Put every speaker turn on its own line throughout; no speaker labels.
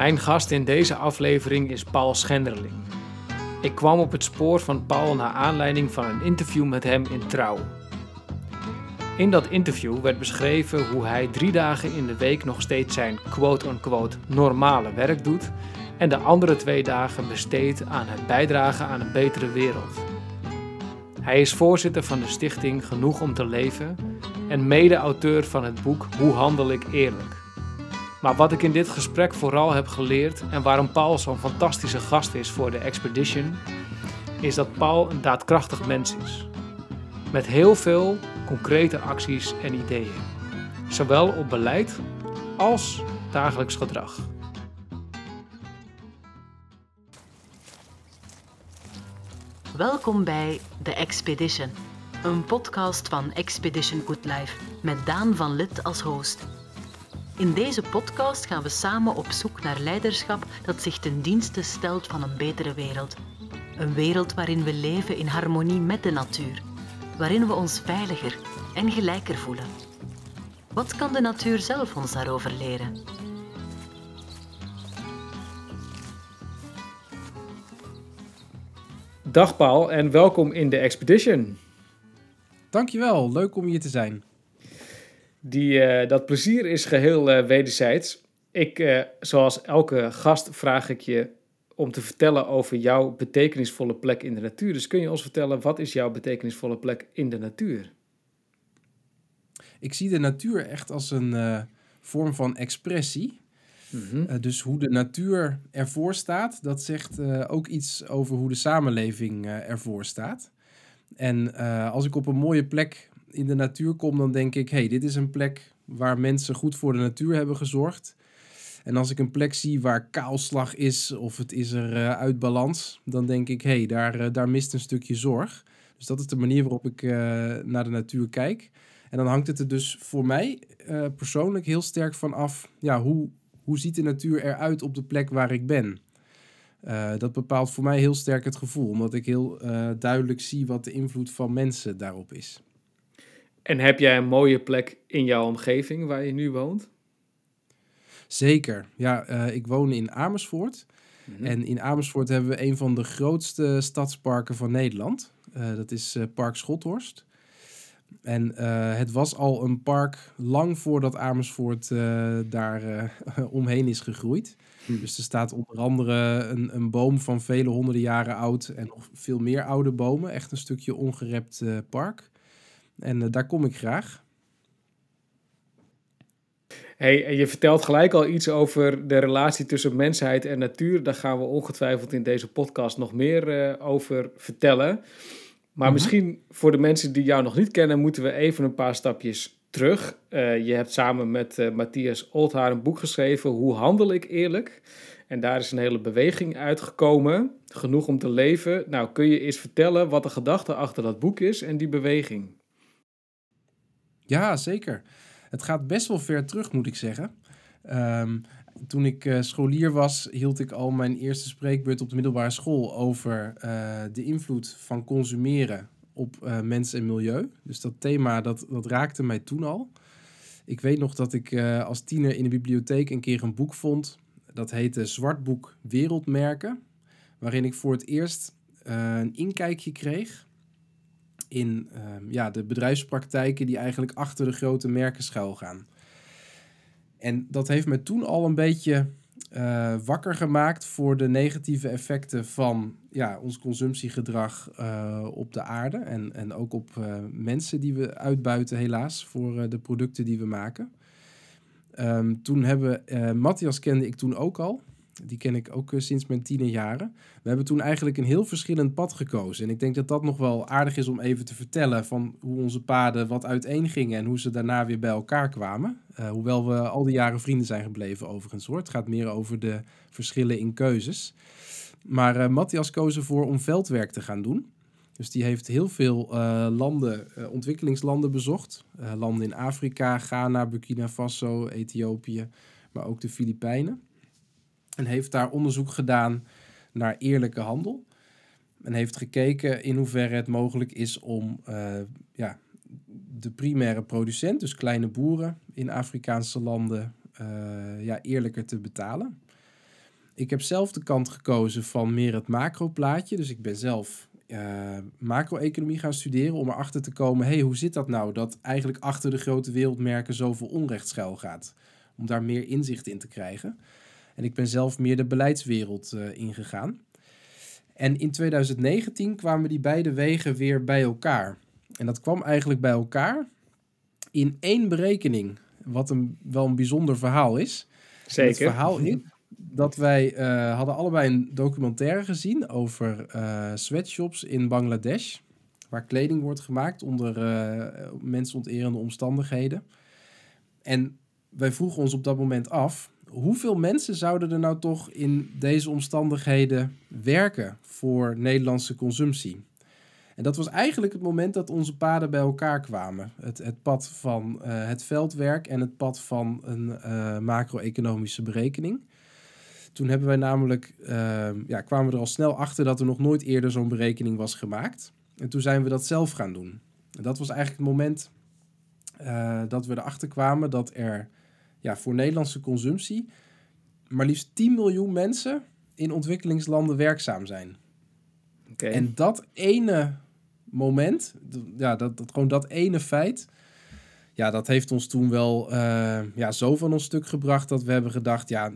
Mijn gast in deze aflevering is Paul Schenderling. Ik kwam op het spoor van Paul naar aanleiding van een interview met hem in Trouw. In dat interview werd beschreven hoe hij drie dagen in de week nog steeds zijn quote-unquote normale werk doet en de andere twee dagen besteedt aan het bijdragen aan een betere wereld. Hij is voorzitter van de stichting Genoeg om te leven en mede-auteur van het boek Hoe handel ik eerlijk. Maar wat ik in dit gesprek vooral heb geleerd en waarom Paul zo'n fantastische gast is voor de Expedition, is dat Paul een daadkrachtig mens is. Met heel veel concrete acties en ideeën, zowel op beleid als dagelijks gedrag.
Welkom bij The Expedition, een podcast van Expedition Good Life met Daan van Lid als host. In deze podcast gaan we samen op zoek naar leiderschap dat zich ten dienste stelt van een betere wereld. Een wereld waarin we leven in harmonie met de natuur, waarin we ons veiliger en gelijker voelen. Wat kan de natuur zelf ons daarover leren?
Dag Paul en welkom in de Expedition.
Dankjewel, leuk om hier te zijn.
Die, uh, dat plezier is geheel uh, wederzijds. Ik, uh, zoals elke gast, vraag ik je om te vertellen over jouw betekenisvolle plek in de natuur. Dus kun je ons vertellen, wat is jouw betekenisvolle plek in de natuur?
Ik zie de natuur echt als een vorm van expressie. Mm -hmm. dus hoe de natuur ervoor staat, dat zegt ook iets over hoe de samenleving ervoor staat. En als ik op een mooie plek in de natuur kom, dan denk ik: hey, dit is een plek waar mensen goed voor de natuur hebben gezorgd. En als ik een plek zie waar kaalslag is of het is er uh, uit balans, dan denk ik: hey, daar, uh, daar mist een stukje zorg. Dus dat is de manier waarop ik uh, naar de natuur kijk. En dan hangt het er dus voor mij persoonlijk heel sterk van af: ja, hoe, hoe ziet de natuur eruit op de plek waar ik ben? dat bepaalt voor mij heel sterk het gevoel, omdat ik heel duidelijk zie wat de invloed van mensen daarop is.
En heb jij een mooie plek in jouw omgeving waar je nu woont?
Zeker. Ja, uh, ik woon in Amersfoort. Mm -hmm. En in Amersfoort hebben we een van de grootste stadsparken van Nederland. Uh, dat is uh, Park Schothorst. En het was al een park lang voordat Amersfoort daar omheen is gegroeid. Mm. Dus er staat onder andere een, een, boom van vele honderden jaren oud en nog veel meer oude bomen. Echt een stukje ongerept park. En uh, daar kom ik graag.
Hey, en je vertelt gelijk al iets over de relatie tussen mensheid en natuur. Daar gaan we ongetwijfeld in deze podcast nog meer uh, over vertellen. Maar mm -hmm. misschien voor de mensen die jou nog niet kennen, moeten we even een paar stapjes terug. Uh, je hebt samen met uh, Matthias Oldhaar een boek geschreven, Hoe handel ik eerlijk? En daar is een hele beweging uitgekomen, genoeg om te leven. Nou, kun je eens vertellen wat de gedachte achter dat boek is en die beweging?
Ja, zeker. Het gaat best wel ver terug, moet ik zeggen. Um, toen ik uh, scholier was, hield ik al mijn eerste spreekbeurt op de middelbare school over uh, de invloed van consumeren op uh, mens en milieu. Dus dat thema, dat, dat raakte mij toen al. Ik weet nog dat ik als tiener in de bibliotheek een keer een boek vond. Dat heette Zwartboek Wereldmerken. Waarin ik voor het eerst een inkijkje kreeg in uh, ja, de bedrijfspraktijken die eigenlijk achter de grote merken schuilgaan. En dat heeft me toen al een beetje uh, wakker gemaakt voor de negatieve effecten van ja, ons consumptiegedrag uh, op de aarde en, en ook op uh, mensen die we uitbuiten helaas voor de producten die we maken. Um, toen hebben, Matthias kende ik toen ook al. Die ken ik ook uh, sinds mijn tienerjaren. We hebben toen eigenlijk een heel verschillend pad gekozen. En ik denk dat dat nog wel aardig is om even te vertellen van hoe onze paden wat uiteen gingen en hoe ze daarna weer bij elkaar kwamen. Uh, hoewel we al die jaren vrienden zijn gebleven overigens. Het gaat meer over de verschillen in keuzes. Maar uh, Matthias koos ervoor om veldwerk te gaan doen. Dus die heeft heel veel landen, ontwikkelingslanden bezocht. landen in Afrika, Ghana, Burkina Faso, Ethiopië, maar ook de Filipijnen. En heeft daar onderzoek gedaan naar eerlijke handel. En heeft gekeken in hoeverre het mogelijk is om uh, ja, de primaire producent, dus kleine boeren in Afrikaanse landen, uh, ja, eerlijker te betalen. ik heb zelf de kant gekozen van meer het macroplaatje. Dus ik ben zelf uh, macro-economie gaan studeren om erachter te komen... hey, hoe zit dat nou dat eigenlijk achter de grote wereldmerken zoveel onrecht schuil gaat? Om daar meer inzicht in te krijgen. En ik ben zelf meer de beleidswereld uh, ingegaan. En in 2019 kwamen die beide wegen weer bij elkaar. En dat kwam eigenlijk bij elkaar in één berekening. Wat een, wel een bijzonder verhaal is.
Zeker.
Het verhaal is dat wij uh, hadden allebei een documentaire gezien over uh, sweatshops in Bangladesh. Waar kleding wordt gemaakt onder uh, mensonterende omstandigheden. En wij vroegen ons op dat moment af: hoeveel mensen zouden er nou toch in deze omstandigheden werken voor Nederlandse consumptie? En dat was eigenlijk het moment dat onze paden bij elkaar kwamen. Het, het pad van uh, het veldwerk en het pad van een uh, macro-economische berekening. Toen hebben wij namelijk, uh, ja, kwamen we er al snel achter dat er nog nooit eerder zo'n berekening was gemaakt. En toen zijn we dat zelf gaan doen. En dat was eigenlijk het moment dat we erachter kwamen dat er ja, voor Nederlandse consumptie maar liefst 10 miljoen mensen in ontwikkelingslanden werkzaam zijn.
Okay.
En dat ene moment, ja, dat, dat, gewoon dat ene feit, ja, dat heeft ons toen wel uh, ja, zo van ons stuk gebracht dat we hebben gedacht, ja,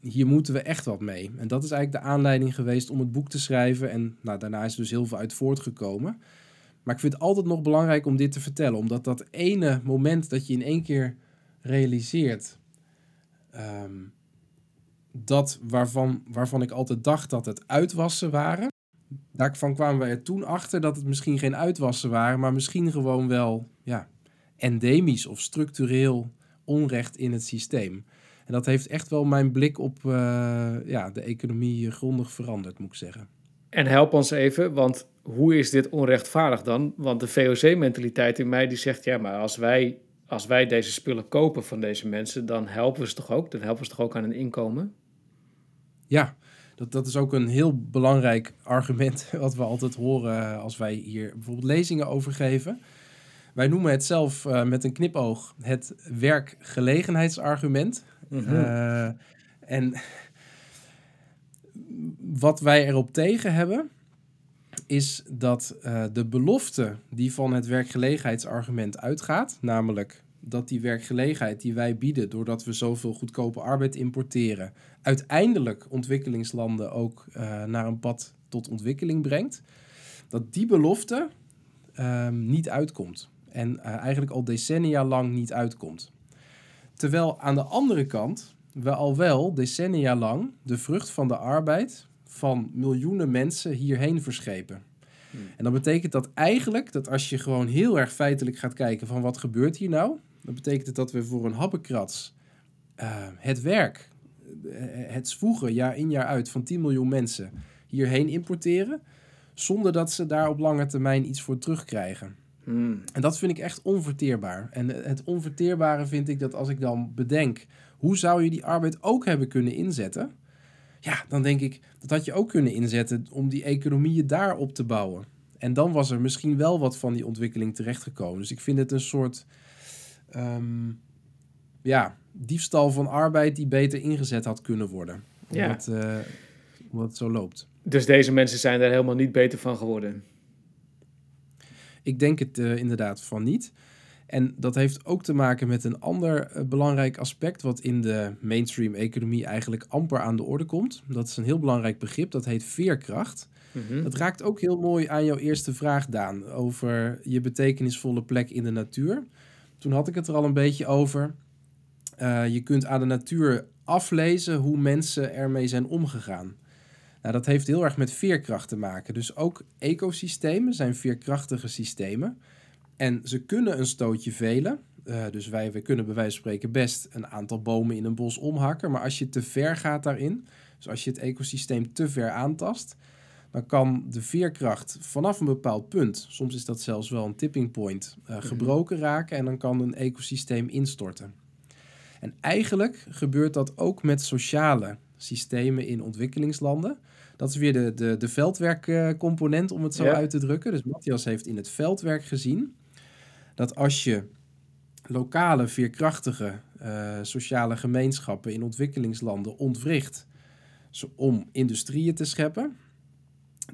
hier moeten we echt wat mee. En dat is eigenlijk de aanleiding geweest om het boek te schrijven. En nou, daarna is er dus heel veel uit voortgekomen. Maar ik vind het altijd nog belangrijk om dit te vertellen, omdat dat ene moment dat je in één keer realiseert um, dat waarvan, waarvan ik altijd dacht dat het uitwassen waren. Daarvan kwamen wij er toen achter dat het misschien geen uitwassen waren, maar misschien gewoon wel ja, endemisch of structureel onrecht in het systeem. En dat heeft echt wel mijn blik op uh, ja, de economie grondig veranderd, moet ik zeggen.
En help ons even, want hoe is dit onrechtvaardig dan? Want de VOC-mentaliteit in mij die zegt, ja, maar als wij als wij deze spullen kopen van deze mensen, dan helpen we ze toch ook? Dan helpen we ze toch ook aan een inkomen?
Ja, dat, dat is ook een heel belangrijk argument wat we altijd horen als wij hier bijvoorbeeld lezingen over geven. Wij noemen het zelf uh, met een knipoog het werkgelegenheidsargument. Mm -hmm. uh, en wat wij erop tegen hebben, is dat uh, de belofte die van het werkgelegenheidsargument uitgaat, namelijk dat die werkgelegenheid die wij bieden doordat we zoveel goedkope arbeid importeren, uiteindelijk ontwikkelingslanden ook uh, naar een pad tot ontwikkeling brengt, dat die belofte uh, niet uitkomt. En uh, eigenlijk al decennia lang niet uitkomt. Terwijl aan de andere kant we al wel decennia lang de vrucht van de arbeid van miljoenen mensen hierheen verschepen. Hmm. En dat betekent dat eigenlijk, dat als je gewoon heel erg feitelijk gaat kijken van wat gebeurt hier nou, dan betekent het dat we voor een habbekrats uh, het werk, het zwoegen jaar in jaar uit van 10 miljoen mensen hierheen importeren, zonder dat ze daar op lange termijn iets voor terugkrijgen.
Hmm.
En dat vind ik echt onverteerbaar. En het onverteerbare vind ik dat als ik dan bedenk, hoe zou je die arbeid ook hebben kunnen inzetten? Ja, dan denk ik, dat had je ook kunnen inzetten om die economieën daar op te bouwen. En dan was er misschien wel wat van die ontwikkeling terechtgekomen. Dus ik vind het een soort um, ja, diefstal van arbeid die beter ingezet had kunnen worden. Omdat, ja. uh, omdat het zo loopt.
Dus deze mensen zijn daar helemaal niet beter van geworden?
Ik denk het uh, inderdaad van niet. En dat heeft ook te maken met een ander uh, belangrijk aspect, wat in de mainstream economie eigenlijk amper aan de orde komt. Dat is een heel belangrijk begrip, dat heet veerkracht.
Mm -hmm.
Dat raakt ook heel mooi aan jouw eerste vraag, Daan, over je betekenisvolle plek in de natuur. Toen had ik het er al een beetje over. Uh, je kunt aan de natuur aflezen hoe mensen ermee zijn omgegaan. Nou, dat heeft heel erg met veerkracht te maken. Dus ook ecosystemen zijn veerkrachtige systemen. En ze kunnen een stootje velen. Uh, dus wij, wij kunnen bij wijze van spreken best een aantal bomen in een bos omhakken. Maar als je te ver gaat daarin, dus als je het ecosysteem te ver aantast, dan kan de veerkracht vanaf een bepaald punt, soms is dat zelfs wel een tipping point, uh, gebroken raken en dan kan een ecosysteem instorten. En eigenlijk gebeurt dat ook met sociale systemen in ontwikkelingslanden. Dat is weer de, de, de veldwerkcomponent, om het zo
Ja.
uit te drukken. Dus Matthias heeft in het veldwerk gezien dat als je lokale, veerkrachtige eh, sociale gemeenschappen in ontwikkelingslanden ontwricht, om industrieën te scheppen.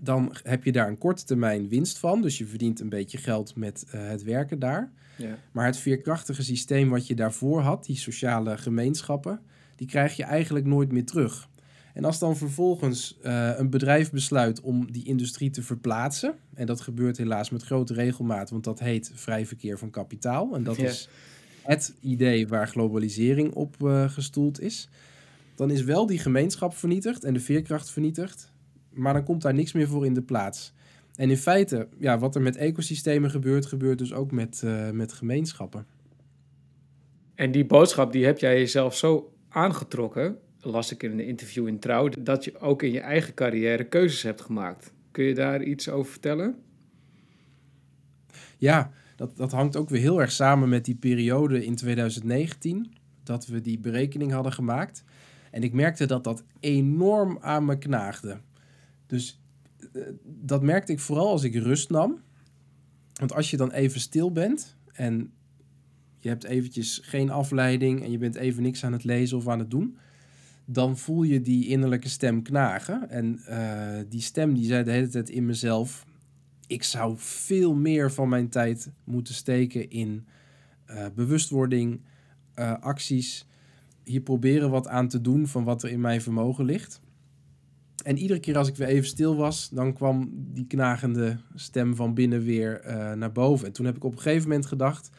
Dan heb je daar een korte termijn winst van. Dus je verdient een beetje geld met uh, het werken daar.
Ja.
Maar het veerkrachtige systeem wat je daarvoor had, die sociale gemeenschappen, die krijg je eigenlijk nooit meer terug. En als dan vervolgens uh, een bedrijf besluit om die industrie te verplaatsen, en dat gebeurt helaas met grote regelmaat, want dat heet vrij verkeer van kapitaal. En dat
Ja.
is het idee waar globalisering op eh, gestoeld is. Dan is wel die gemeenschap vernietigd en de veerkracht vernietigd, maar dan komt daar niks meer voor in de plaats. En in feite, ja, wat er met ecosystemen gebeurt, gebeurt dus ook met, eh, met gemeenschappen.
En die boodschap die heb jij jezelf zo aangetrokken, las ik in een interview in Trouw, dat je ook in je eigen carrière keuzes hebt gemaakt. Kun je daar iets over vertellen?
Ja, dat, dat hangt ook weer heel erg samen met die periode in 2019, dat we die berekening hadden gemaakt. En ik merkte dat dat enorm aan me knaagde. Dus eh, dat merkte ik vooral als ik rust nam. Want als je dan even stil bent en je hebt eventjes geen afleiding en je bent even niks aan het lezen of aan het doen, dan voel je die innerlijke stem knagen. En eh, die stem die zei de hele tijd in mezelf, ik zou veel meer van mijn tijd moeten steken in eh, bewustwording, acties, hier proberen wat aan te doen van wat er in mijn vermogen ligt. En iedere keer als ik weer even stil was, dan kwam die knagende stem van binnen weer eh, naar boven. En toen heb ik op een gegeven moment gedacht,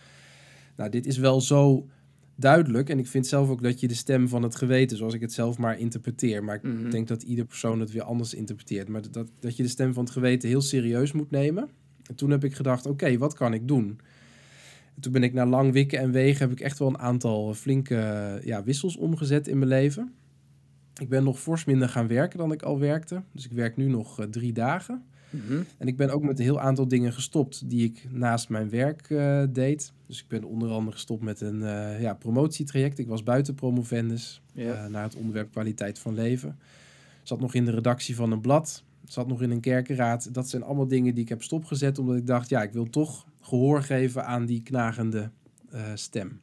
nou dit is wel zo duidelijk. En ik vind zelf ook dat je de stem van het geweten, zoals ik het zelf maar interpreteer. Maar ik
Mhm.
denk dat ieder persoon het weer anders interpreteert. Maar dat, dat je de stem van het geweten heel serieus moet nemen. En toen heb ik gedacht, oké, wat kan ik doen? En toen ben ik na lang wikken en wegen, heb ik echt wel een aantal flinke eh, ja, wissels omgezet in mijn leven. Ik ben nog fors minder gaan werken dan ik al werkte. Dus ik werk nu nog eh, drie dagen.
Mhm.
En ik ben ook met een heel aantal dingen gestopt die ik naast mijn werk eh, deed. Dus ik ben onder andere gestopt met een eh, ja, promotietraject. Ik was buiten promovendus naar het onderwerp kwaliteit van leven. Zat nog in de redactie van een blad. Zat nog in een kerkenraad. Dat zijn allemaal dingen die ik heb stopgezet. Omdat ik dacht, ja, ik wil toch gehoor geven aan die knagende stem.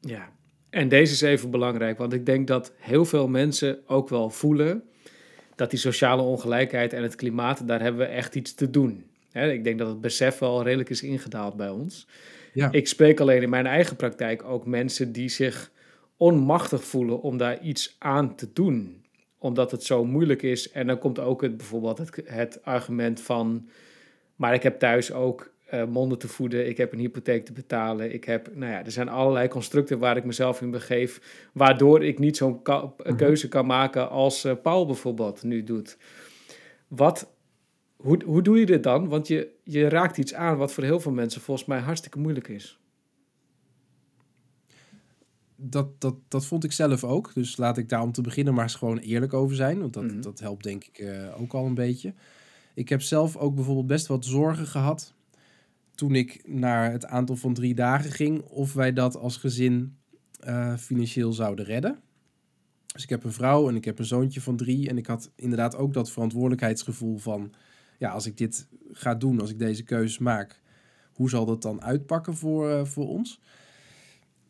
Ja, en deze is even belangrijk, want ik denk dat heel veel mensen ook wel voelen dat die sociale ongelijkheid en het klimaat, daar hebben we echt iets te doen. Ik denk dat het besef wel redelijk is ingedaald bij ons.
Ja.
Ik spreek alleen in mijn eigen praktijk ook mensen die zich onmachtig voelen om daar iets aan te doen, omdat het zo moeilijk is. En dan komt ook het, bijvoorbeeld het, het argument van, maar ik heb thuis ook eh, monden te voeden, ik heb een hypotheek te betalen, ik heb, nou ja, er zijn allerlei constructen waar ik mezelf in begeef, waardoor ik niet zo'n ka-
Mhm.
keuze kan maken als eh, Paul bijvoorbeeld nu doet. Wat, hoe, hoe doe je dit dan? Want je, je raakt iets aan wat voor heel veel mensen volgens mij hartstikke moeilijk is.
Dat, dat, dat vond ik zelf ook. Dus laat ik daar om te beginnen maar eens gewoon eerlijk over zijn. Want dat,
Mhm.
dat helpt denk ik eh, ook al een beetje. Ik heb zelf ook bijvoorbeeld best wat zorgen gehad toen ik naar het aantal van drie dagen ging, of wij dat als gezin eh, financieel zouden redden. Dus ik heb een vrouw en ik heb een zoontje van drie. En ik had inderdaad ook dat verantwoordelijkheidsgevoel van, ja, als ik dit ga doen, als ik deze keuzes maak, hoe zal dat dan uitpakken voor, eh, voor ons?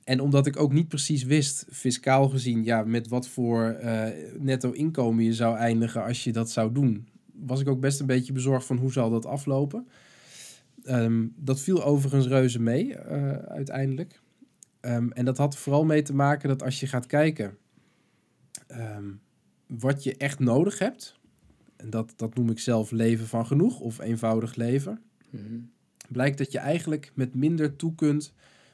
En omdat ik ook niet precies wist, fiscaal gezien, ja, met wat voor eh, netto inkomen je zou eindigen als je dat zou doen, was ik ook best een beetje bezorgd van hoe zal dat aflopen. Ehm, dat viel overigens reuze mee, eh, uiteindelijk. Ehm, en dat had vooral mee te maken dat als je gaat kijken ehm, wat je echt nodig hebt, en dat, dat noem ik zelf leven van genoeg of eenvoudig leven, blijkt dat je eigenlijk met minder toe kunt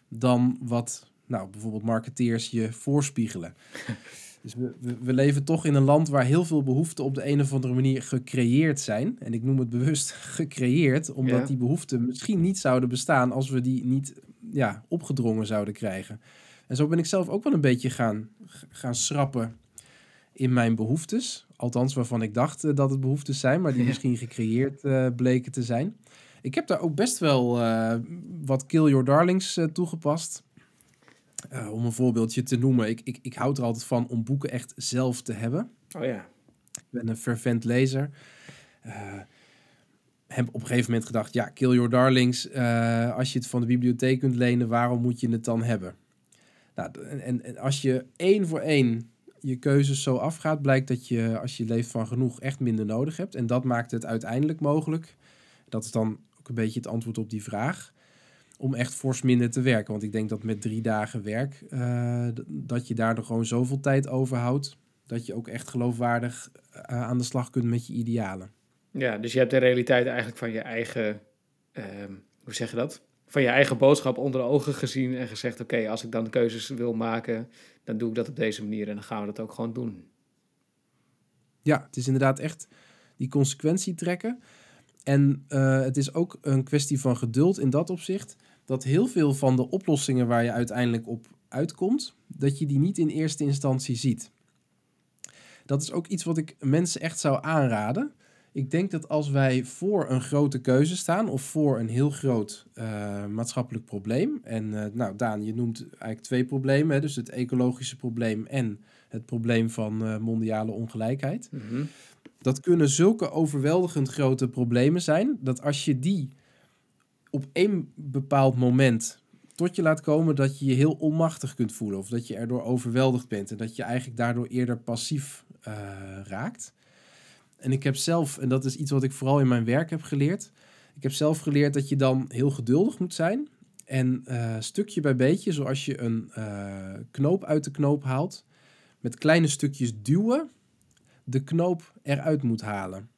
dan wat nou, bijvoorbeeld marketeers je voorspiegelen. Dus we, we, we leven toch in een land waar heel veel behoeften op de een of andere manier gecreëerd zijn. En ik noem het bewust gecreëerd, omdat
Ja.
die behoeften misschien niet zouden bestaan als we die niet ja, opgedrongen zouden krijgen. En zo ben ik zelf ook wel een beetje gaan, gaan schrappen in mijn behoeftes. Althans, waarvan ik dacht eh, dat het behoeftes zijn, maar die
Ja.
misschien gecreëerd eh, bleken te zijn. Ik heb daar ook best wel eh, wat Kill Your Darlings toegepast. Eh, om een voorbeeldje te noemen. Ik, ik, ik houd er altijd van om boeken echt zelf te hebben.
Oh ja.
Ik ben een fervent lezer. Eh, heb op een gegeven moment gedacht, ja, Kill Your Darlings, eh, als je het van de bibliotheek kunt lenen, waarom moet je het dan hebben? Nou, en, en als je één voor één je keuzes zo afgaat, blijkt dat je als je leeft van genoeg echt minder nodig hebt. En dat maakt het uiteindelijk mogelijk. Dat is dan ook een beetje het antwoord op die vraag. Om echt fors minder te werken. Want ik denk dat met drie dagen werk, uh, dat je daardoor gewoon zoveel tijd overhoudt. Dat je ook echt geloofwaardig uh, aan de slag kunt met je idealen.
Ja, dus je hebt de realiteit eigenlijk van je eigen, uh, hoe zeg je dat? Van je eigen boodschap onder de ogen gezien en gezegd: oké, als ik dan keuzes wil maken, dan doe ik dat op deze manier en dan gaan we dat ook gewoon doen.
Ja, het is inderdaad echt die consequentie trekken. En uh, het is ook een kwestie van geduld in dat opzicht. Dat heel veel van de oplossingen waar je uiteindelijk op uitkomt, dat je die niet in eerste instantie ziet. Dat is ook iets wat ik mensen echt zou aanraden. Ik denk dat als wij voor een grote keuze staan of voor een heel groot uh, maatschappelijk probleem. En uh, nou, Daan, je noemt eigenlijk twee problemen. Hè, dus het ecologische probleem en het probleem van uh, mondiale ongelijkheid. Mm -hmm. Dat kunnen zulke overweldigend grote problemen zijn. Dat als je die op één bepaald moment tot je laat komen dat je je heel onmachtig kunt voelen. Of dat je erdoor overweldigd bent. En dat je eigenlijk daardoor eerder passief raakt. En ik heb zelf, en dat is iets wat ik vooral in mijn werk heb geleerd. Ik heb zelf geleerd dat je dan heel geduldig moet zijn. En uh, stukje bij beetje, zoals je een uh, knoop uit de knoop haalt, met kleine stukjes duwen, de knoop eruit moet halen.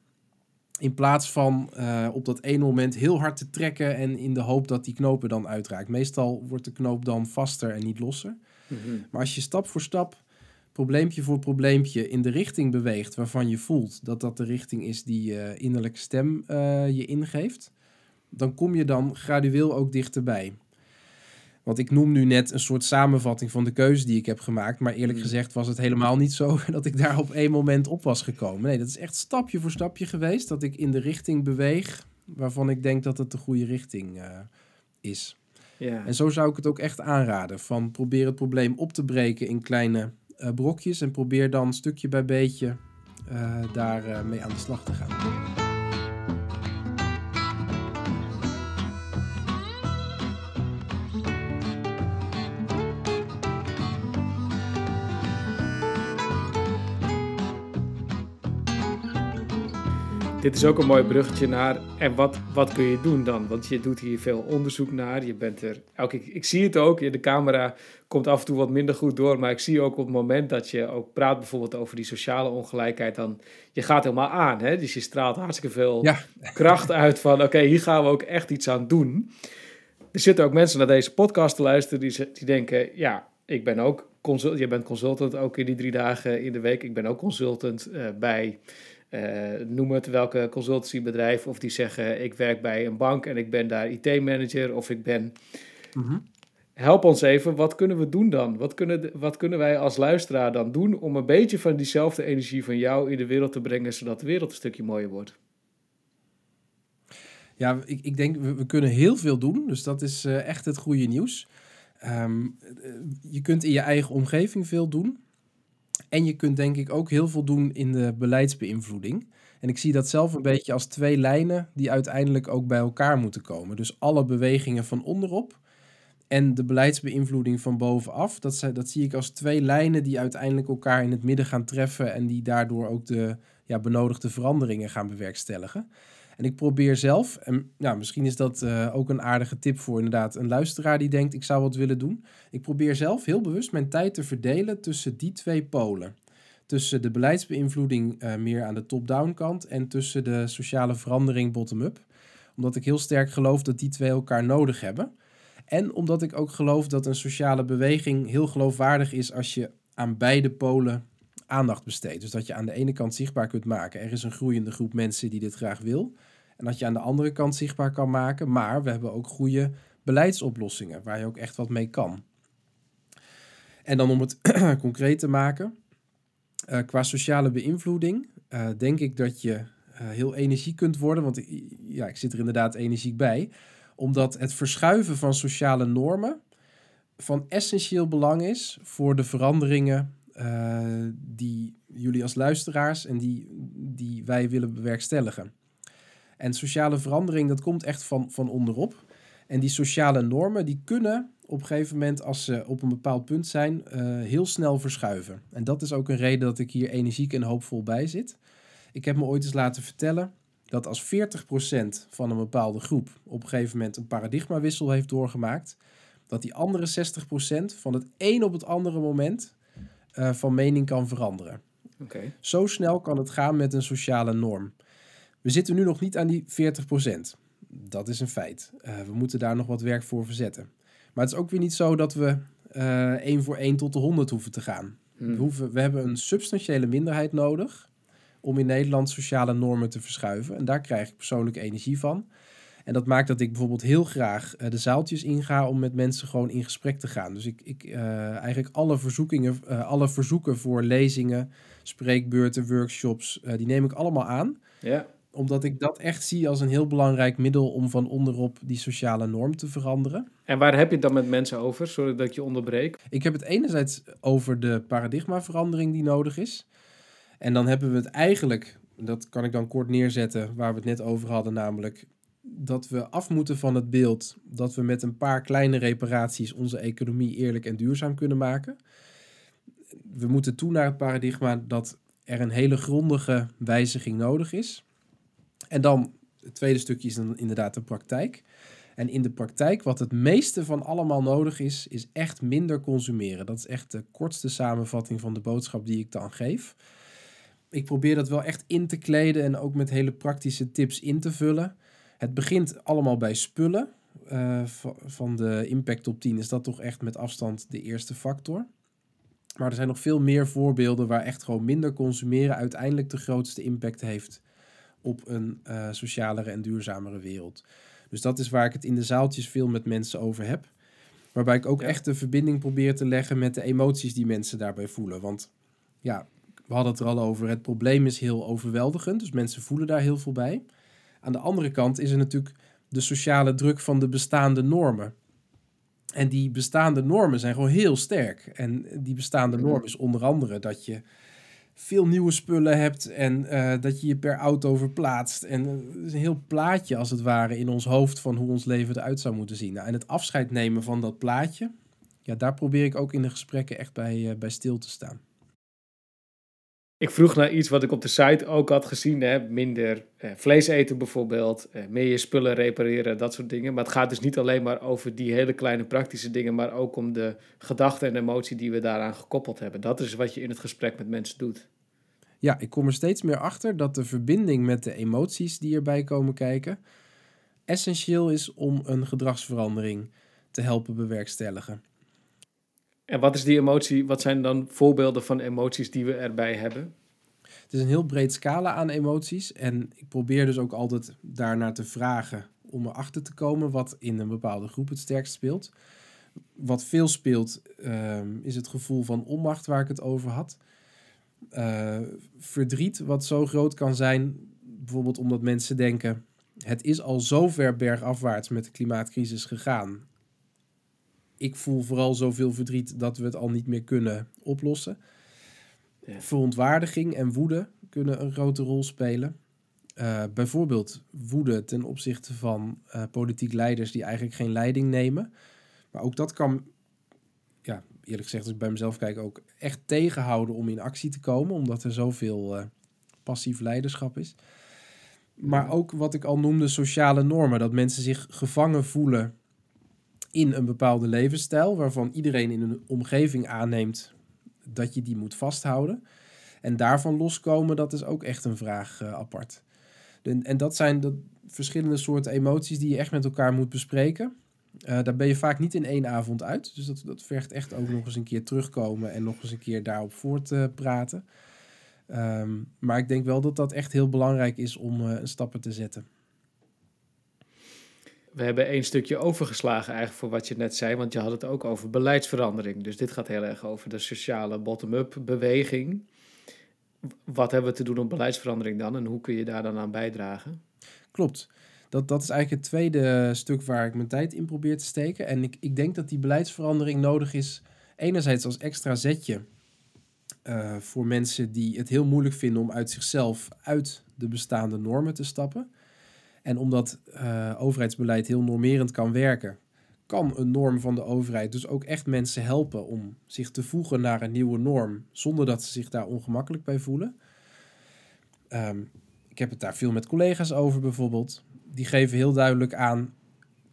In plaats van uh, op dat ene moment heel hard te trekken en in de hoop dat die knoop er dan uitraakt. Meestal wordt de knoop dan vaster en niet losser. Mm -hmm. Maar als je stap voor stap probleempje voor probleempje in de richting beweegt waarvan je voelt dat dat de richting is die je innerlijke stem uh, je ingeeft, dan kom je dan gradueel ook dichterbij. Want ik noem nu net een soort samenvatting van de keuze die ik heb gemaakt. Maar eerlijk gezegd was het helemaal niet zo dat ik daar op één moment op was gekomen. Nee, dat is echt stapje voor stapje geweest. Dat ik in de richting beweeg waarvan ik denk dat het de goede richting uh, is. Ja. En zo zou ik het ook echt aanraden. Van probeer het probleem op te breken in kleine uh, brokjes en probeer dan stukje bij beetje uh, daar uh, mee aan de slag te gaan.
Dit is ook een mooi bruggetje naar. En wat, wat kun je doen dan? Want je doet hier veel onderzoek naar. Je bent er. Elke, ik, ik zie het ook. De camera komt af en toe wat minder goed door. Maar ik zie ook op het moment dat je ook praat bijvoorbeeld over die sociale ongelijkheid. Dan je gaat helemaal aan. Hè? Dus je straalt hartstikke veel ja. kracht uit van. Oké, hier gaan we ook echt iets aan doen. Er zitten ook mensen naar deze podcast te luisteren die, die denken: ja, ik ben ook consultant. Je bent consultant ook in die drie dagen in de week. Ik ben ook consultant uh, bij. Uh, noem het welke consultancybedrijf, of die zeggen ik werk bij een bank en ik ben daar IT-manager of ik ben. Mm -hmm. Help ons even, wat kunnen we doen dan? Wat kunnen, wat kunnen wij als luisteraar dan doen om een beetje van diezelfde energie van jou in de wereld te brengen, zodat de wereld een stukje mooier wordt?
Ja, ik, ik denk we, we kunnen heel veel doen, dus dat is uh, echt het goede nieuws. Um, je kunt in je eigen omgeving veel doen. En je kunt denk ik ook heel veel doen in de beleidsbeïnvloeding. En ik zie dat zelf een beetje als twee lijnen die uiteindelijk ook bij elkaar moeten komen. Dus alle bewegingen van onderop en de beleidsbeïnvloeding van bovenaf. Dat, dat zie ik als twee lijnen die uiteindelijk elkaar in het midden gaan treffen en die daardoor ook de ja, benodigde veranderingen gaan bewerkstelligen. En ik probeer zelf, en ja, misschien is dat uh, ook een aardige tip voor inderdaad een luisteraar die denkt ik zou wat willen doen. Ik probeer zelf heel bewust mijn tijd te verdelen tussen die twee polen. Tussen de beleidsbeïnvloeding uh, meer aan de top-down kant en tussen de sociale verandering bottom-up. Omdat ik heel sterk geloof dat die twee elkaar nodig hebben. En omdat ik ook geloof dat een sociale beweging heel geloofwaardig is als je aan beide polen aandacht besteedt. Dus dat je aan de ene kant zichtbaar kunt maken, er is een groeiende groep mensen die dit graag wil. En dat je aan de andere kant zichtbaar kan maken, maar we hebben ook goede beleidsoplossingen waar je ook echt wat mee kan. En dan om het concreet te maken, uh, qua sociale beïnvloeding, uh, denk ik dat je uh, heel energiek kunt worden, want ja, ik zit er inderdaad energiek bij, omdat het verschuiven van sociale normen van essentieel belang is voor de veranderingen die jullie als luisteraars en die, die wij willen bewerkstelligen. En sociale verandering, dat komt echt van, van onderop. En die sociale normen, die kunnen op een gegeven moment, als ze op een bepaald punt zijn, eh, heel snel verschuiven. En dat is ook een reden dat ik hier energiek en hoopvol bij zit. Ik heb me ooit eens laten vertellen dat als 40% van een bepaalde groep op een gegeven moment een paradigmawissel heeft doorgemaakt, dat die andere 60% van het een op het andere moment uh, van mening kan veranderen.
Okay.
Zo snel kan het gaan met een sociale norm. We zitten nu nog niet aan die 40%. Dat is een feit. Uh, we moeten daar nog wat werk voor verzetten. Maar het is ook weer niet zo dat we uh, één voor één tot de 100 hoeven te gaan. Hmm. We, hoeven, we hebben een substantiële minderheid nodig om in Nederland sociale normen te verschuiven. En daar krijg ik persoonlijk energie van. En dat maakt dat ik bijvoorbeeld heel graag uh, de zaaltjes inga om met mensen gewoon in gesprek te gaan. Dus ik, ik uh, eigenlijk alle verzoekingen, uh, alle verzoeken voor lezingen, spreekbeurten, workshops, die neem ik allemaal aan.
Ja.
Omdat ik dat echt zie als een heel belangrijk middel om van onderop die sociale norm te veranderen.
En waar heb je het dan met mensen over? Sorry dat ik je onderbreek.
Ik heb het enerzijds over de paradigmaverandering die nodig is. En dan hebben we het eigenlijk, dat kan ik dan kort neerzetten, waar we het net over hadden, namelijk dat we af moeten van het beeld dat we met een paar kleine reparaties onze economie eerlijk en duurzaam kunnen maken. We moeten toe naar het paradigma dat er een hele grondige wijziging nodig is. En dan het tweede stukje is dan inderdaad de praktijk. En in de praktijk, wat het meeste van allemaal nodig is, is echt minder consumeren. Dat is echt de kortste samenvatting van de boodschap die ik dan geef. Ik probeer dat wel echt in te kleden en ook met hele praktische tips in te vullen. Het begint allemaal bij spullen. Uh, van de impact top 10 is dat toch echt met afstand de eerste factor. Maar er zijn nog veel meer voorbeelden waar echt gewoon minder consumeren uiteindelijk de grootste impact heeft op een uh, socialere en duurzamere wereld. Dus dat is waar ik het in de zaaltjes veel met mensen over heb. Waarbij ik ook echt de verbinding probeer te leggen met de emoties die mensen daarbij voelen. Want ja, we hadden het er al over. Het probleem is heel overweldigend. Dus mensen voelen daar heel veel bij. Aan de andere kant is er natuurlijk de sociale druk van de bestaande normen. En die bestaande normen zijn gewoon heel sterk. En die bestaande mhm. norm is onder andere dat je veel nieuwe spullen hebt en uh, dat je je per auto verplaatst. En uh, is een heel plaatje als het ware in ons hoofd van hoe ons leven eruit zou moeten zien. Nou, en het afscheid nemen van dat plaatje, ja, daar probeer ik ook in de gesprekken echt bij, uh, bij stil te staan.
Ik vroeg naar iets wat ik op de site ook had gezien. Hè? Minder eh, vlees eten bijvoorbeeld, eh, meer je spullen repareren, dat soort dingen. Maar het gaat dus niet alleen maar over die hele kleine praktische dingen, maar ook om de gedachte en emotie die we daaraan gekoppeld hebben. Dat is wat je in het gesprek met mensen doet.
Ja, ik kom er steeds meer achter dat de verbinding met de emoties die erbij komen kijken, essentieel is om een gedragsverandering te helpen bewerkstelligen.
En wat is die emotie? Wat zijn dan voorbeelden van emoties die we erbij hebben?
Het is een heel breed scala aan emoties. En ik probeer dus ook altijd daarnaar te vragen om erachter te komen wat in een bepaalde groep het sterkst speelt. Wat veel speelt ehm, is het gevoel van onmacht waar ik het over had. Uh, verdriet wat zo groot kan zijn, bijvoorbeeld omdat mensen denken: het is al zo ver bergafwaarts met de klimaatcrisis gegaan ik voel vooral zoveel verdriet dat we het al niet meer kunnen oplossen. Ja. Verontwaardiging en woede kunnen een grote rol spelen. Uh, bijvoorbeeld woede ten opzichte van uh, politiek leiders die eigenlijk geen leiding nemen. Maar ook dat kan, ja, eerlijk gezegd, als ik bij mezelf kijk, ook echt tegenhouden om in actie te komen, omdat er zoveel uh, passief leiderschap is. Maar ook wat ik al noemde, sociale normen. Dat mensen zich gevangen voelen in een bepaalde levensstijl waarvan iedereen in een omgeving aanneemt dat je die moet vasthouden. En daarvan loskomen, dat is ook echt een vraag uh, apart. En, en dat zijn de verschillende soorten emoties die je echt met elkaar moet bespreken. Uh, daar ben je vaak niet in één avond uit. Dus dat, dat vergt echt ook nog eens een keer terugkomen en nog eens een keer daarop voort te praten. Um, maar ik denk wel dat dat echt heel belangrijk is om uh, stappen te zetten
we hebben één stukje overgeslagen eigenlijk voor wat je net zei, want je had het ook over beleidsverandering. Dus dit gaat heel erg over de sociale bottom-up beweging. Wat hebben we te doen om beleidsverandering dan en hoe kun je daar dan aan bijdragen?
Klopt. Dat, dat is eigenlijk het tweede stuk waar ik mijn tijd in probeer te steken. En ik, ik denk dat die beleidsverandering nodig is, enerzijds als extra zetje uh, voor mensen die het heel moeilijk vinden om uit zichzelf uit de bestaande normen te stappen. En omdat uh, overheidsbeleid heel normerend kan werken, kan een norm van de overheid dus ook echt mensen helpen om zich te voegen naar een nieuwe norm, zonder dat ze zich daar ongemakkelijk bij voelen. Ehm, ik heb het daar veel met collega's over bijvoorbeeld. Die geven heel duidelijk aan: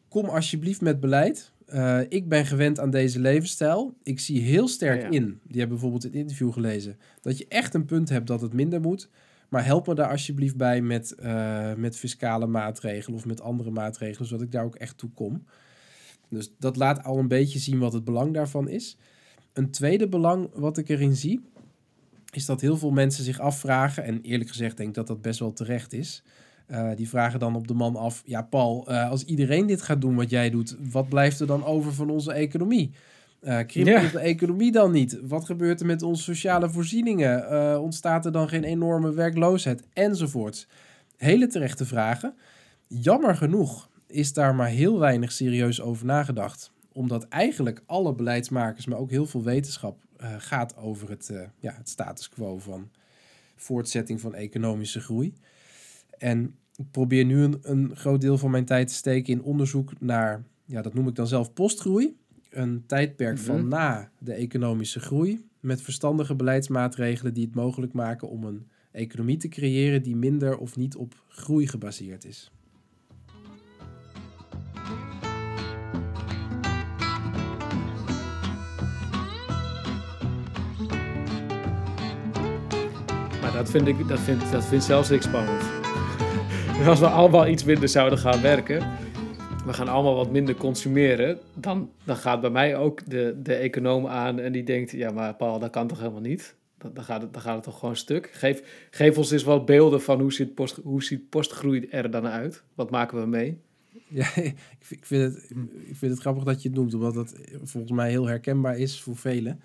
kom alsjeblieft met beleid. Uh, ik ben gewend aan deze levensstijl. Ik zie heel sterk in, die hebben bijvoorbeeld het interview gelezen, dat je echt een punt hebt dat het minder moet. Maar help me daar alsjeblieft bij met, uh, met fiscale maatregelen of met andere maatregelen, zodat ik daar ook echt toe kom. Dus dat laat al een beetje zien wat het belang daarvan is. Een tweede belang wat ik erin zie, is dat heel veel mensen zich afvragen, en eerlijk gezegd denk ik dat dat best wel terecht is. Uh, die vragen dan op de man af: Ja, Paul, uh, als iedereen dit gaat doen wat jij doet, wat blijft er dan over van onze economie? Uh, de economie dan niet? Wat gebeurt er met onze sociale voorzieningen? ontstaat er dan geen enorme werkloosheid? Enzovoorts. Hele terechte vragen. Jammer genoeg is daar maar heel weinig serieus over nagedacht. Omdat eigenlijk alle beleidsmakers, maar ook heel veel wetenschap, uh, gaat over het, ja, het status quo van voortzetting van economische groei. En ik probeer nu een, een groot deel van mijn tijd te steken in onderzoek naar, ja, dat noem ik dan zelf postgroei. Een tijdperk van mhm. na de economische groei. Met verstandige beleidsmaatregelen die het mogelijk maken om een economie te creëren die minder of niet op groei gebaseerd is.
dat vind, ik, dat vind, dat vind zelfs ik spannend. Als we allemaal iets minder zouden gaan werken, we gaan allemaal wat minder consumeren, dan, dan gaat bij mij ook de, de econoom aan en die denkt, ja maar Paul, dat kan toch helemaal niet? Dan, dan, gaat, het, dan gaat het toch gewoon stuk. Geef, geef ons eens wat beelden van hoe ziet, post, hoe ziet postgroei er dan uit? Wat maken we mee?
Ja, ik vind, het, ik vind het grappig dat je het noemt, omdat het volgens mij heel herkenbaar is voor velen.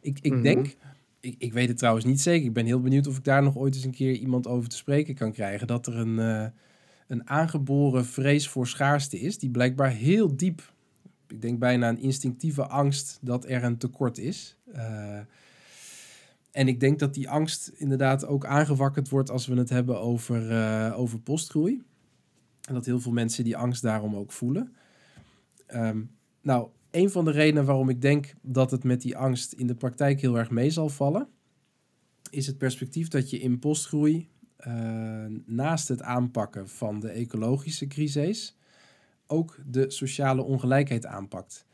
Ik, ik mhm. denk ik, ik weet het trouwens niet zeker. Ik ben heel benieuwd of ik daar nog ooit eens een keer iemand over te spreken kan krijgen. Dat er een, uh, een aangeboren vrees voor schaarste is, die blijkbaar heel diep, ik denk bijna een instinctieve angst dat er een tekort is. Uh, en ik denk dat die angst inderdaad ook aangewakkerd wordt als we het hebben over, uh, over postgroei. En dat heel veel mensen die angst daarom ook voelen. Um, nou, een van de redenen waarom ik denk dat het met die angst in de praktijk heel erg mee zal vallen, is het perspectief dat je in postgroei naast het aanpakken van de ecologische crisis ook de sociale ongelijkheid aanpakt.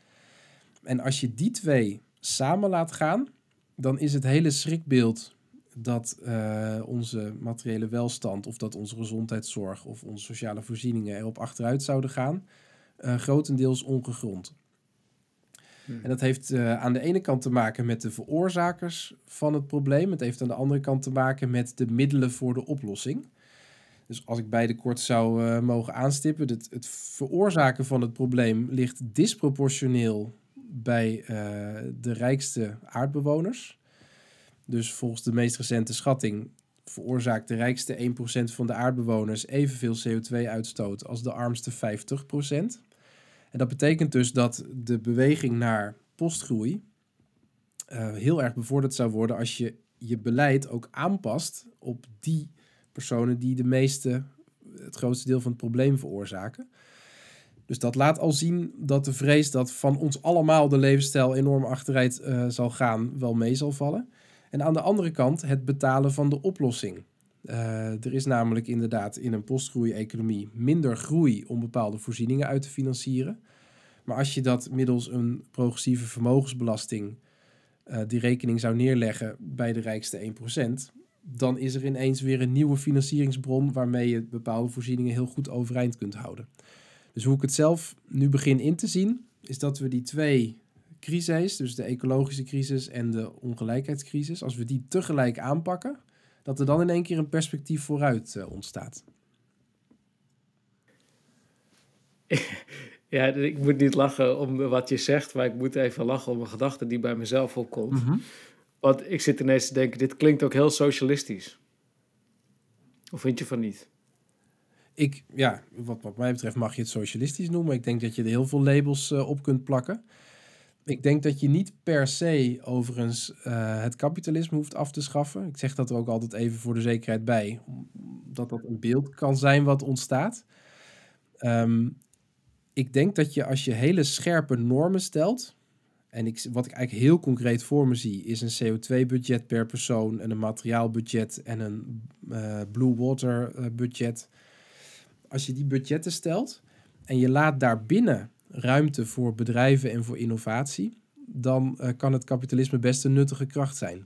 En als je die twee samen laat gaan, dan is het hele schrikbeeld dat uh, onze materiële welstand of dat onze gezondheidszorg of onze sociale voorzieningen erop achteruit zouden gaan, uh, grotendeels ongegrond. Hmm. En dat heeft uh, aan de ene kant te maken met de veroorzakers van het probleem. Het heeft aan de andere kant te maken met de middelen voor de oplossing. Dus als ik beide kort zou uh, mogen aanstippen, het, veroorzaken van het probleem ligt disproportioneel bij uh, de rijkste aardbewoners. Dus volgens de meest recente schatting veroorzaakt de rijkste 1% van de aardbewoners evenveel CO2-uitstoot als de armste 50%. En dat betekent dus dat de beweging naar postgroei uh, heel erg bevorderd zou worden als je je beleid ook aanpast op die personen die de meeste, het grootste deel van het probleem veroorzaken. Dus dat laat al zien dat de vrees dat van ons allemaal de levensstijl enorm achteruit uh, zal gaan, wel mee zal vallen. En aan de andere kant het betalen van de oplossing. Uh, er is namelijk inderdaad in een postgroei-economie minder groei om bepaalde voorzieningen uit te financieren. Maar als je dat middels een progressieve vermogensbelasting uh, die rekening zou neerleggen bij de rijkste 1%, dan is er ineens weer een nieuwe financieringsbron waarmee je bepaalde voorzieningen heel goed overeind kunt houden. Dus hoe ik het zelf nu begin in te zien, is dat we die twee crises, dus de ecologische crisis en de ongelijkheidscrisis, als we die tegelijk aanpakken, dat er dan in één keer een perspectief vooruit uh, ontstaat.
Ja, ik moet niet lachen om wat je zegt, maar ik moet even lachen om een gedachte die bij mezelf opkomt. Mm Want ik zit ineens te denken, dit klinkt ook heel socialistisch. Of vind je van niet?
Ik, ja, wat, wat mij betreft mag je het socialistisch noemen. Ik denk dat je er heel veel labels uh, op kunt plakken. Ik denk dat je niet per se overigens uh, het kapitalisme hoeft af te schaffen. Ik zeg dat er ook altijd even voor de zekerheid bij, omdat dat een beeld kan zijn wat ontstaat. Um, ik denk dat je als je hele scherpe normen stelt, en ik, wat ik eigenlijk heel concreet voor me zie, is een CO2-budget per persoon en een materiaalbudget en een uh, blue water uh, budget. Als je die budgetten stelt en je laat daarbinnen ruimte voor bedrijven en voor innovatie, dan uh, kan het kapitalisme best een nuttige kracht zijn.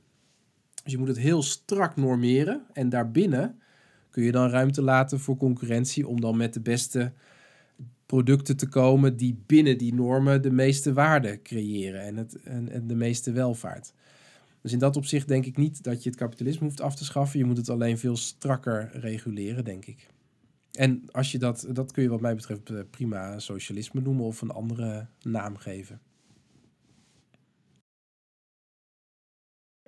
Dus je moet het heel strak normeren en daarbinnen kun je dan ruimte laten voor concurrentie om dan met de beste producten te komen die binnen die normen de meeste waarde creëren en, het, en de meeste welvaart. Dus in dat opzicht denk ik niet dat je het kapitalisme hoeft af te schaffen. Je moet het alleen veel strakker reguleren, denk ik. En als je dat, dat kun je wat mij betreft eh, prima socialisme noemen of een andere naam geven.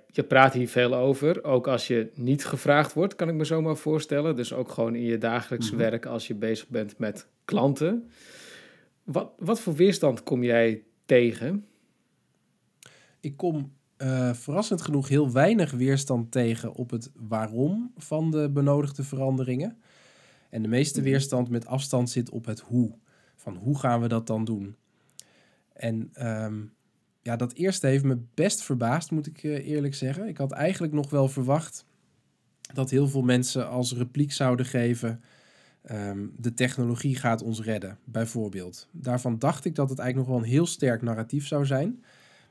Je praat hier veel over, ook als je niet gevraagd wordt, kan ik me zo maar voorstellen. Dus ook gewoon in je dagelijks mhm. werk als je bezig bent met klanten. Wat, wat voor weerstand kom jij tegen?
Ik kom uh, verrassend genoeg heel weinig weerstand tegen op het waarom van de benodigde veranderingen. En de meeste mhm. weerstand met afstand zit op het hoe. Van hoe gaan we dat dan doen? En ehm, ja, dat eerste heeft me best verbaasd, moet ik eh, eerlijk zeggen. Ik had eigenlijk nog wel verwacht dat heel veel mensen als repliek zouden geven. Um, de technologie gaat ons redden, bijvoorbeeld. Daarvan dacht ik dat het eigenlijk nog wel een heel sterk narratief zou zijn.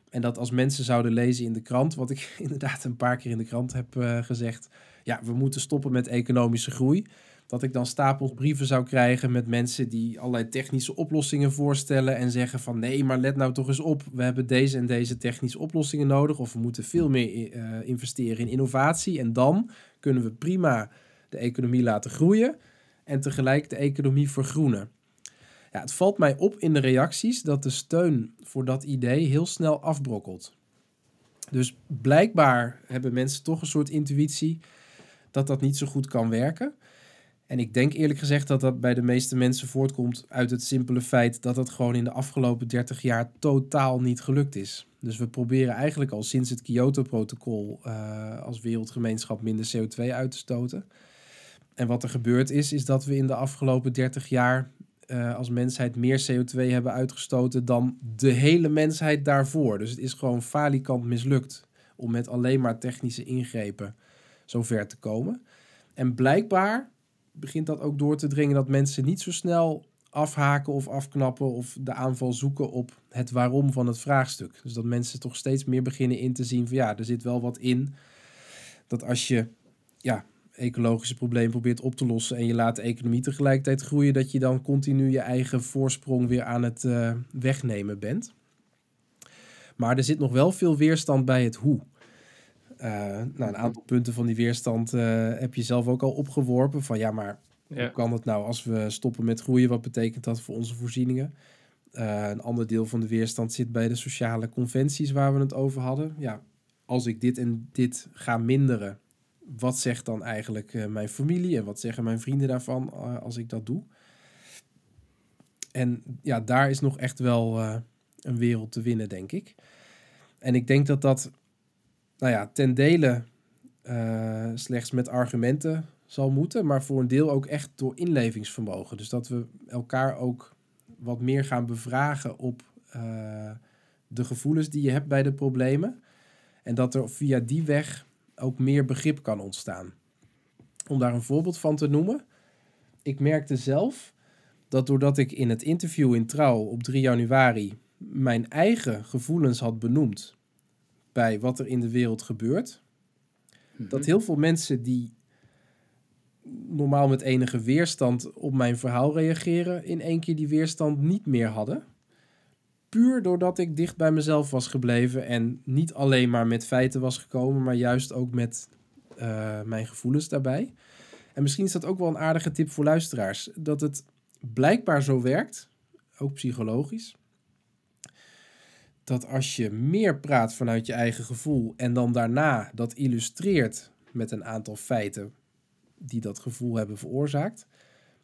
En dat als mensen zouden lezen in de krant, wat ik inderdaad een paar keer in de krant heb uh, gezegd. Ja, we moeten stoppen met economische groei dat ik dan stapels brieven zou krijgen met mensen die allerlei technische oplossingen voorstellen en zeggen van nee, maar let nou toch eens op, we hebben deze en deze technische oplossingen nodig of we moeten veel meer uh, investeren in innovatie en dan kunnen we prima de economie laten groeien en tegelijk de economie vergroenen. Ja, het valt mij op in de reacties dat de steun voor dat idee heel snel afbrokkelt. Dus blijkbaar hebben mensen toch een soort intuïtie dat dat niet zo goed kan werken. En ik denk eerlijk gezegd dat dat bij de meeste mensen voortkomt uit het simpele feit dat het gewoon in de afgelopen 30 jaar totaal niet gelukt is. Dus we proberen eigenlijk al sinds het Kyoto-protocol uh, als wereldgemeenschap minder CO2 uit te stoten. En wat er gebeurd is, is dat we in de afgelopen 30 jaar uh, als mensheid meer CO2 hebben uitgestoten dan de hele mensheid daarvoor. Dus het is gewoon falikant mislukt om met alleen maar technische ingrepen zover te komen. En blijkbaar begint dat ook door te dringen dat mensen niet zo snel afhaken of afknappen of de aanval zoeken op het waarom van het vraagstuk. Dus dat mensen toch steeds meer beginnen in te zien van ja, er zit wel wat in. Dat als je ja, ecologische probleem probeert op te lossen en je laat de economie tegelijkertijd groeien, dat je dan continu je eigen voorsprong weer aan het uh, wegnemen bent. Maar er zit nog wel veel weerstand bij het hoe. Uh, nou, een aantal punten van die weerstand uh, heb je zelf ook al opgeworpen. Van ja, maar hoe kan het nou als we stoppen met groeien? Wat betekent dat voor onze voorzieningen? Uh, een ander deel van de weerstand zit bij de sociale conventies waar we het over hadden. Ja, als ik dit en dit ga minderen, wat zegt dan eigenlijk mijn familie en wat zeggen mijn vrienden daarvan als ik dat doe? En ja, daar is nog echt wel een wereld te winnen, denk ik. En ik denk dat dat nou ja, ten dele uh, slechts met argumenten zal moeten, maar voor een deel ook echt door inlevingsvermogen. Dus dat we elkaar ook wat meer gaan bevragen op uh, de gevoelens die je hebt bij de problemen. En dat er via die weg ook meer begrip kan ontstaan. Om daar een voorbeeld van te noemen. Ik merkte zelf dat doordat ik in het interview in Trouw op 3 januari mijn eigen gevoelens had benoemd bij wat er in de wereld gebeurt. Dat mhm. heel veel mensen die normaal met enige weerstand op mijn verhaal reageren, in één keer die weerstand niet meer hadden. Puur doordat ik dicht bij mezelf was gebleven en niet alleen maar met feiten was gekomen, maar juist ook met uh, mijn gevoelens daarbij. En misschien is dat ook wel een aardige tip voor luisteraars. Dat het blijkbaar zo werkt, ook psychologisch, dat als je meer praat vanuit je eigen gevoel en dan daarna dat illustreert met een aantal feiten die dat gevoel hebben veroorzaakt,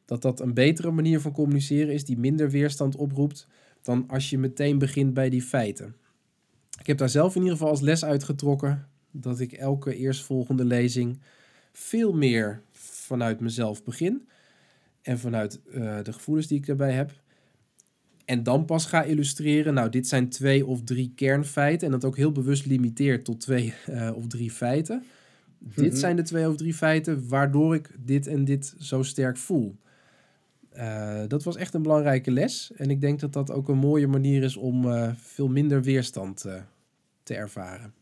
dat dat een betere manier van communiceren is die minder weerstand oproept dan als je meteen begint bij die feiten. Ik heb daar zelf in ieder geval als les uitgetrokken dat ik elke eerstvolgende lezing veel meer vanuit mezelf begin en vanuit uh, de gevoelens die ik daarbij heb En dan pas ga illustreren, nou, dit zijn twee of drie kernfeiten. En dat ook heel bewust limiteert tot twee uh, of drie feiten. Dit zijn de twee of drie feiten waardoor ik dit en dit zo sterk voel. Uh, dat was echt een belangrijke les. En ik denk dat dat ook een mooie manier is om uh, veel minder weerstand te ervaren.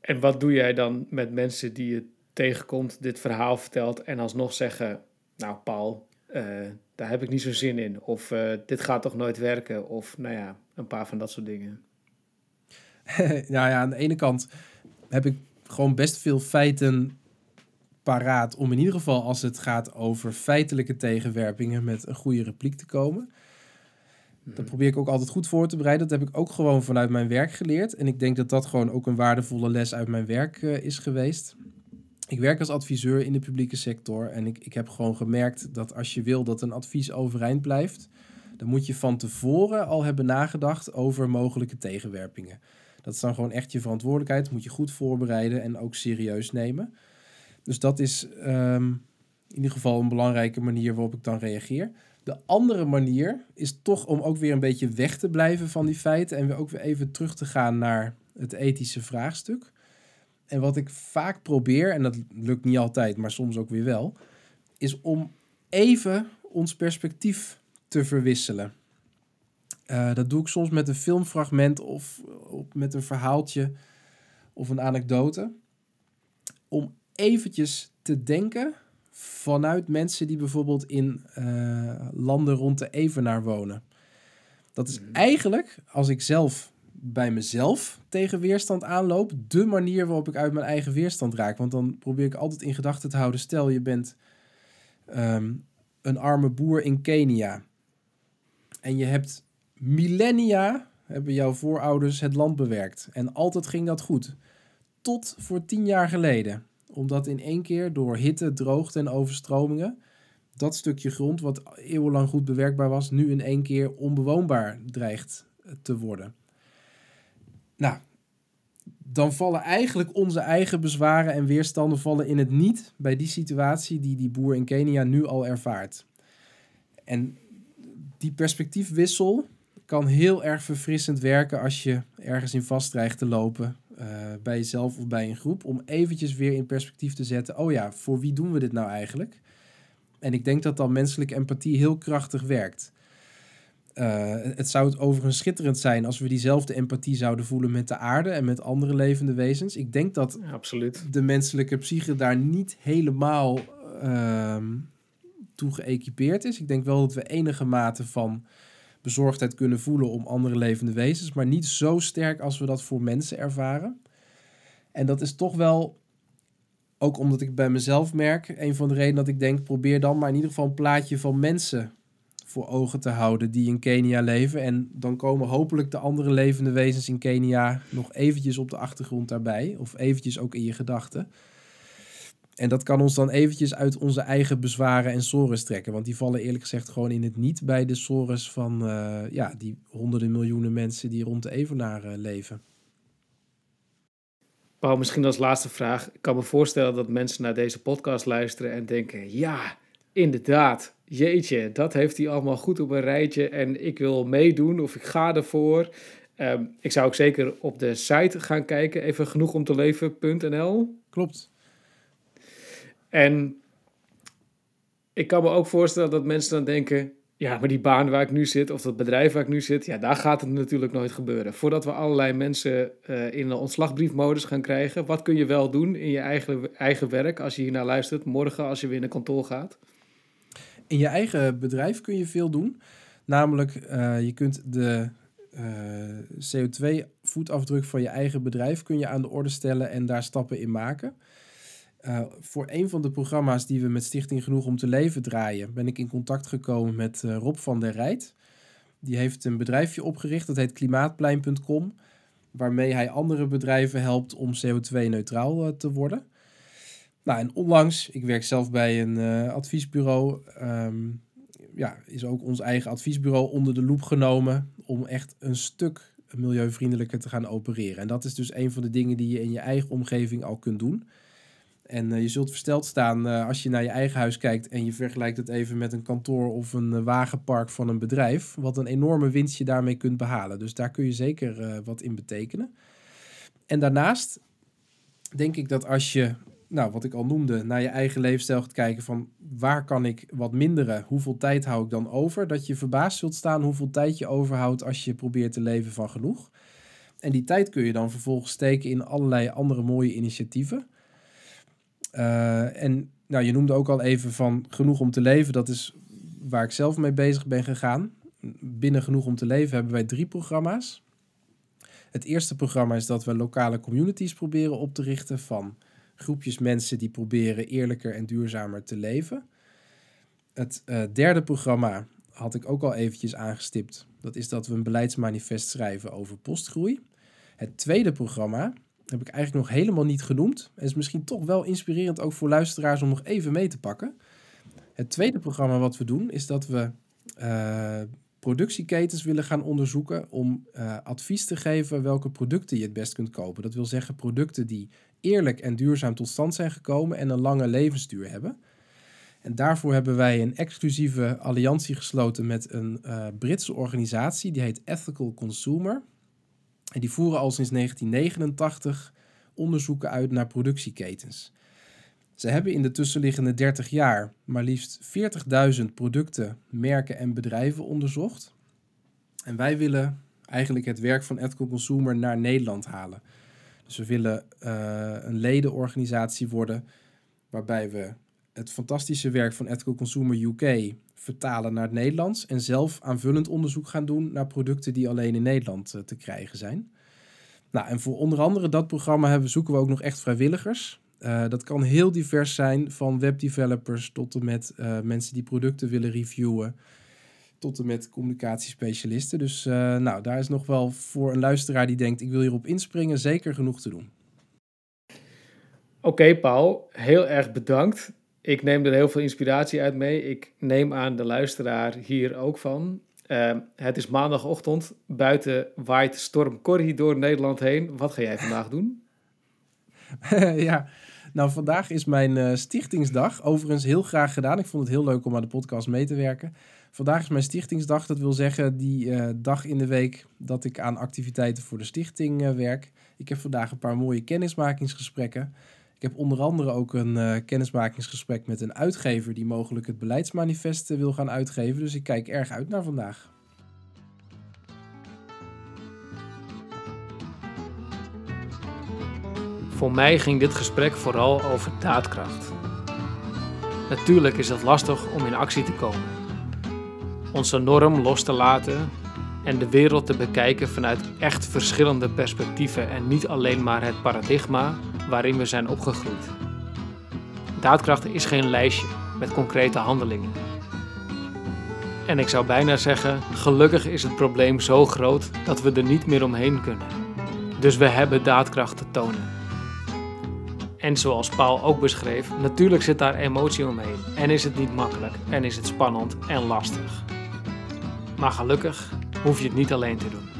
En wat doe jij dan met mensen die je tegenkomt, dit verhaal vertelt en alsnog zeggen: Nou, Paul, daar heb ik niet zo zin in. Of dit gaat toch nooit werken. Of nou ja, een paar van dat soort dingen.
nou ja, aan de ene kant heb ik gewoon best veel feiten paraat om in ieder geval als het gaat over feitelijke tegenwerpingen met een goede repliek te komen. Dat mhm. probeer ik ook altijd goed voor te bereiden. Dat heb ik ook gewoon vanuit mijn werk geleerd. En ik denk dat dat gewoon ook een waardevolle les uit mijn werk uh, is geweest. Ik werk als adviseur in de publieke sector en ik, ik heb gewoon gemerkt dat als je wil dat een advies overeind blijft, dan moet je van tevoren al hebben nagedacht over mogelijke tegenwerpingen. Dat is dan gewoon echt je verantwoordelijkheid. moet je goed voorbereiden en ook serieus nemen. Dus dat is ehm, in ieder geval een belangrijke manier waarop ik dan reageer. De andere manier is toch om ook weer een beetje weg te blijven van die feiten en weer ook weer even terug te gaan naar het ethische vraagstuk. En wat ik vaak probeer, en dat lukt niet altijd, maar soms ook weer wel, is om even ons perspectief te verwisselen. Uh, dat doe ik soms met een filmfragment of, of met een verhaaltje of een anekdote. Om eventjes te denken vanuit mensen die bijvoorbeeld in uh, landen rond de Evenaar wonen. Dat is mhm. eigenlijk, als ik zelf bij mezelf tegen weerstand aanloop, de manier waarop ik uit mijn eigen weerstand raak. Want dan probeer ik altijd in gedachten te houden, stel je bent um, een arme boer in Kenia en je hebt millennia, hebben jouw voorouders het land bewerkt. En altijd ging dat goed. Tot voor tien jaar geleden omdat in één keer door hitte, droogte en overstromingen dat stukje grond wat eeuwenlang goed bewerkbaar was, nu in één keer onbewoonbaar dreigt te worden. Nou, dan vallen eigenlijk onze eigen bezwaren en weerstanden vallen in het niet bij die situatie die die boer in Kenia nu al ervaart. En die perspectiefwissel kan heel erg verfrissend werken als je ergens in vast dreigt te lopen uh, bij jezelf of bij een groep, om eventjes weer in perspectief te zetten, oh ja, voor wie doen we dit nou eigenlijk? En ik denk dat dan menselijke empathie heel krachtig werkt. Uh, het zou het overigens schitterend zijn als we diezelfde empathie zouden voelen met de aarde en met andere levende wezens. Ik denk dat
absoluut.
de menselijke psyche daar niet helemaal uh, toe geëquipeerd is. Ik denk wel dat we enige mate van bezorgdheid kunnen voelen om andere levende wezens, maar niet zo sterk als we dat voor mensen ervaren. En dat is toch wel, ook omdat ik bij mezelf merk, een van de redenen dat ik denk, probeer dan maar in ieder geval een plaatje van mensen voor ogen te houden die in Kenia leven. En dan komen hopelijk de andere levende wezens in Kenia nog eventjes op de achtergrond daarbij, of eventjes ook in je gedachten. En dat kan ons dan eventjes uit onze eigen bezwaren en sores trekken. Want die vallen eerlijk gezegd gewoon in het niet bij de sores van uh, ja, die honderden miljoenen mensen die rond de Evenaar uh, leven.
Paul, misschien als laatste vraag. Ik kan me voorstellen dat mensen naar deze podcast luisteren en denken: ja, inderdaad, jeetje, dat heeft hij allemaal goed op een rijtje en ik wil meedoen of ik ga ervoor. Um, ik zou ook zeker op de site gaan kijken, even genoeg om te leven.nl.
Klopt.
En ik kan me ook voorstellen dat mensen dan denken: ja, maar die baan waar ik nu zit, of dat bedrijf waar ik nu zit, ja, daar gaat het natuurlijk nooit gebeuren. Voordat we allerlei mensen uh, in een ontslagbriefmodus gaan krijgen, wat kun je wel doen in je eigen, eigen werk als je hier naar luistert, morgen als je weer naar kantoor gaat?
In je eigen bedrijf kun je veel doen. Namelijk, uh, je kunt de eh, CO2-voetafdruk van je eigen bedrijf kun je aan de orde stellen en daar stappen in maken. Uh, voor een van de programma's die we met Stichting Genoeg om te Leven draaien, ben ik in contact gekomen met Rob van der Rijt. Die heeft een bedrijfje opgericht, dat heet klimaatplein.com, waarmee hij andere bedrijven helpt om CO2-neutraal uh, eh, te worden. Nou, en onlangs, ik werk zelf bij een adviesbureau, um, ja, is ook ons eigen adviesbureau onder de loep genomen om echt een stuk milieuvriendelijker te gaan opereren. En dat is dus een van de dingen die je in je eigen omgeving al kunt doen. En eh, je zult versteld staan eh, als je naar je eigen huis kijkt en je vergelijkt het even met een kantoor of een eh, wagenpark van een bedrijf. Wat een enorme winst je daarmee kunt behalen. Dus daar kun je zeker wat in betekenen. En daarnaast denk ik dat als je, nou wat ik al noemde, naar je eigen levensstijl gaat kijken van waar kan ik wat minderen, hoeveel tijd hou ik dan over, dat je verbaasd zult staan hoeveel tijd je overhoudt als je probeert te leven van genoeg. En die tijd kun je dan vervolgens steken in allerlei andere mooie initiatieven. Uh, en nou, je noemde ook al even van genoeg om te leven. Dat is waar ik zelf mee bezig ben gegaan. Binnen genoeg om te leven hebben wij drie programma's. Het eerste programma is dat we lokale communities proberen op te richten van groepjes mensen die proberen eerlijker en duurzamer te leven. Het uh, derde programma had ik ook al eventjes aangestipt. Dat is dat we een beleidsmanifest schrijven over postgroei. Het tweede programma heb ik eigenlijk nog helemaal niet genoemd. En is misschien toch wel inspirerend ook voor luisteraars om nog even mee te pakken. Het tweede programma wat we doen is dat we uh, productieketens willen gaan onderzoeken om uh, advies te geven welke producten je het best kunt kopen. Dat wil zeggen producten die eerlijk en duurzaam tot stand zijn gekomen en een lange levensduur hebben. En daarvoor hebben wij een exclusieve alliantie gesloten met een uh, Britse organisatie, die heet Ethical Consumer. En die voeren al sinds 1989 onderzoeken uit naar productieketens. Ze hebben in de tussenliggende 30 jaar maar liefst 40.000 producten, merken en bedrijven onderzocht. En wij willen eigenlijk het werk van Ethical Consumer naar Nederland halen. Dus we willen uh, een ledenorganisatie worden waarbij we het fantastische werk van Ethical Consumer UK vertalen naar het Nederlands en zelf aanvullend onderzoek gaan doen naar producten die alleen in Nederland uh, te krijgen zijn. Nou, en voor onder andere dat programma hebben, zoeken we ook nog echt vrijwilligers. Uh, dat kan heel divers zijn, van webdevelopers tot en met uh, mensen die producten willen reviewen, tot en met communicatiespecialisten. Dus uh, nou, daar is nog wel voor een luisteraar die denkt, ik wil hierop inspringen, zeker genoeg te doen.
Oké, okay, Paul, heel erg bedankt. Ik neem er heel veel inspiratie uit mee. Ik neem aan de luisteraar hier ook van. Het is maandagochtend. Buiten waait storm Corrie door Nederland heen. Wat ga jij vandaag doen?
ja, nou vandaag is mijn uh, stichtingsdag. Overigens heel graag gedaan. Ik vond het heel leuk om aan de podcast mee te werken. Vandaag is mijn stichtingsdag. Dat wil zeggen die uh, dag in de week dat ik aan activiteiten voor de stichting werk. Ik heb vandaag een paar mooie kennismakingsgesprekken. Ik heb onder andere ook een kennismakingsgesprek met een uitgever die mogelijk het beleidsmanifest wil gaan uitgeven. Dus ik kijk erg uit naar vandaag.
Voor mij ging dit gesprek vooral over daadkracht. Natuurlijk is het lastig om in actie te komen. Onze norm los te laten en de wereld te bekijken vanuit echt verschillende perspectieven en niet alleen maar het paradigma waarin we zijn opgegroeid. Daadkracht is geen lijstje met concrete handelingen. En ik zou bijna zeggen, gelukkig is het probleem zo groot dat we er niet meer omheen kunnen. Dus we hebben daadkracht te tonen. En zoals Paul ook beschreef, natuurlijk zit daar emotie omheen. En is het niet makkelijk, en is het spannend en lastig. Maar gelukkig hoef je het niet alleen te doen.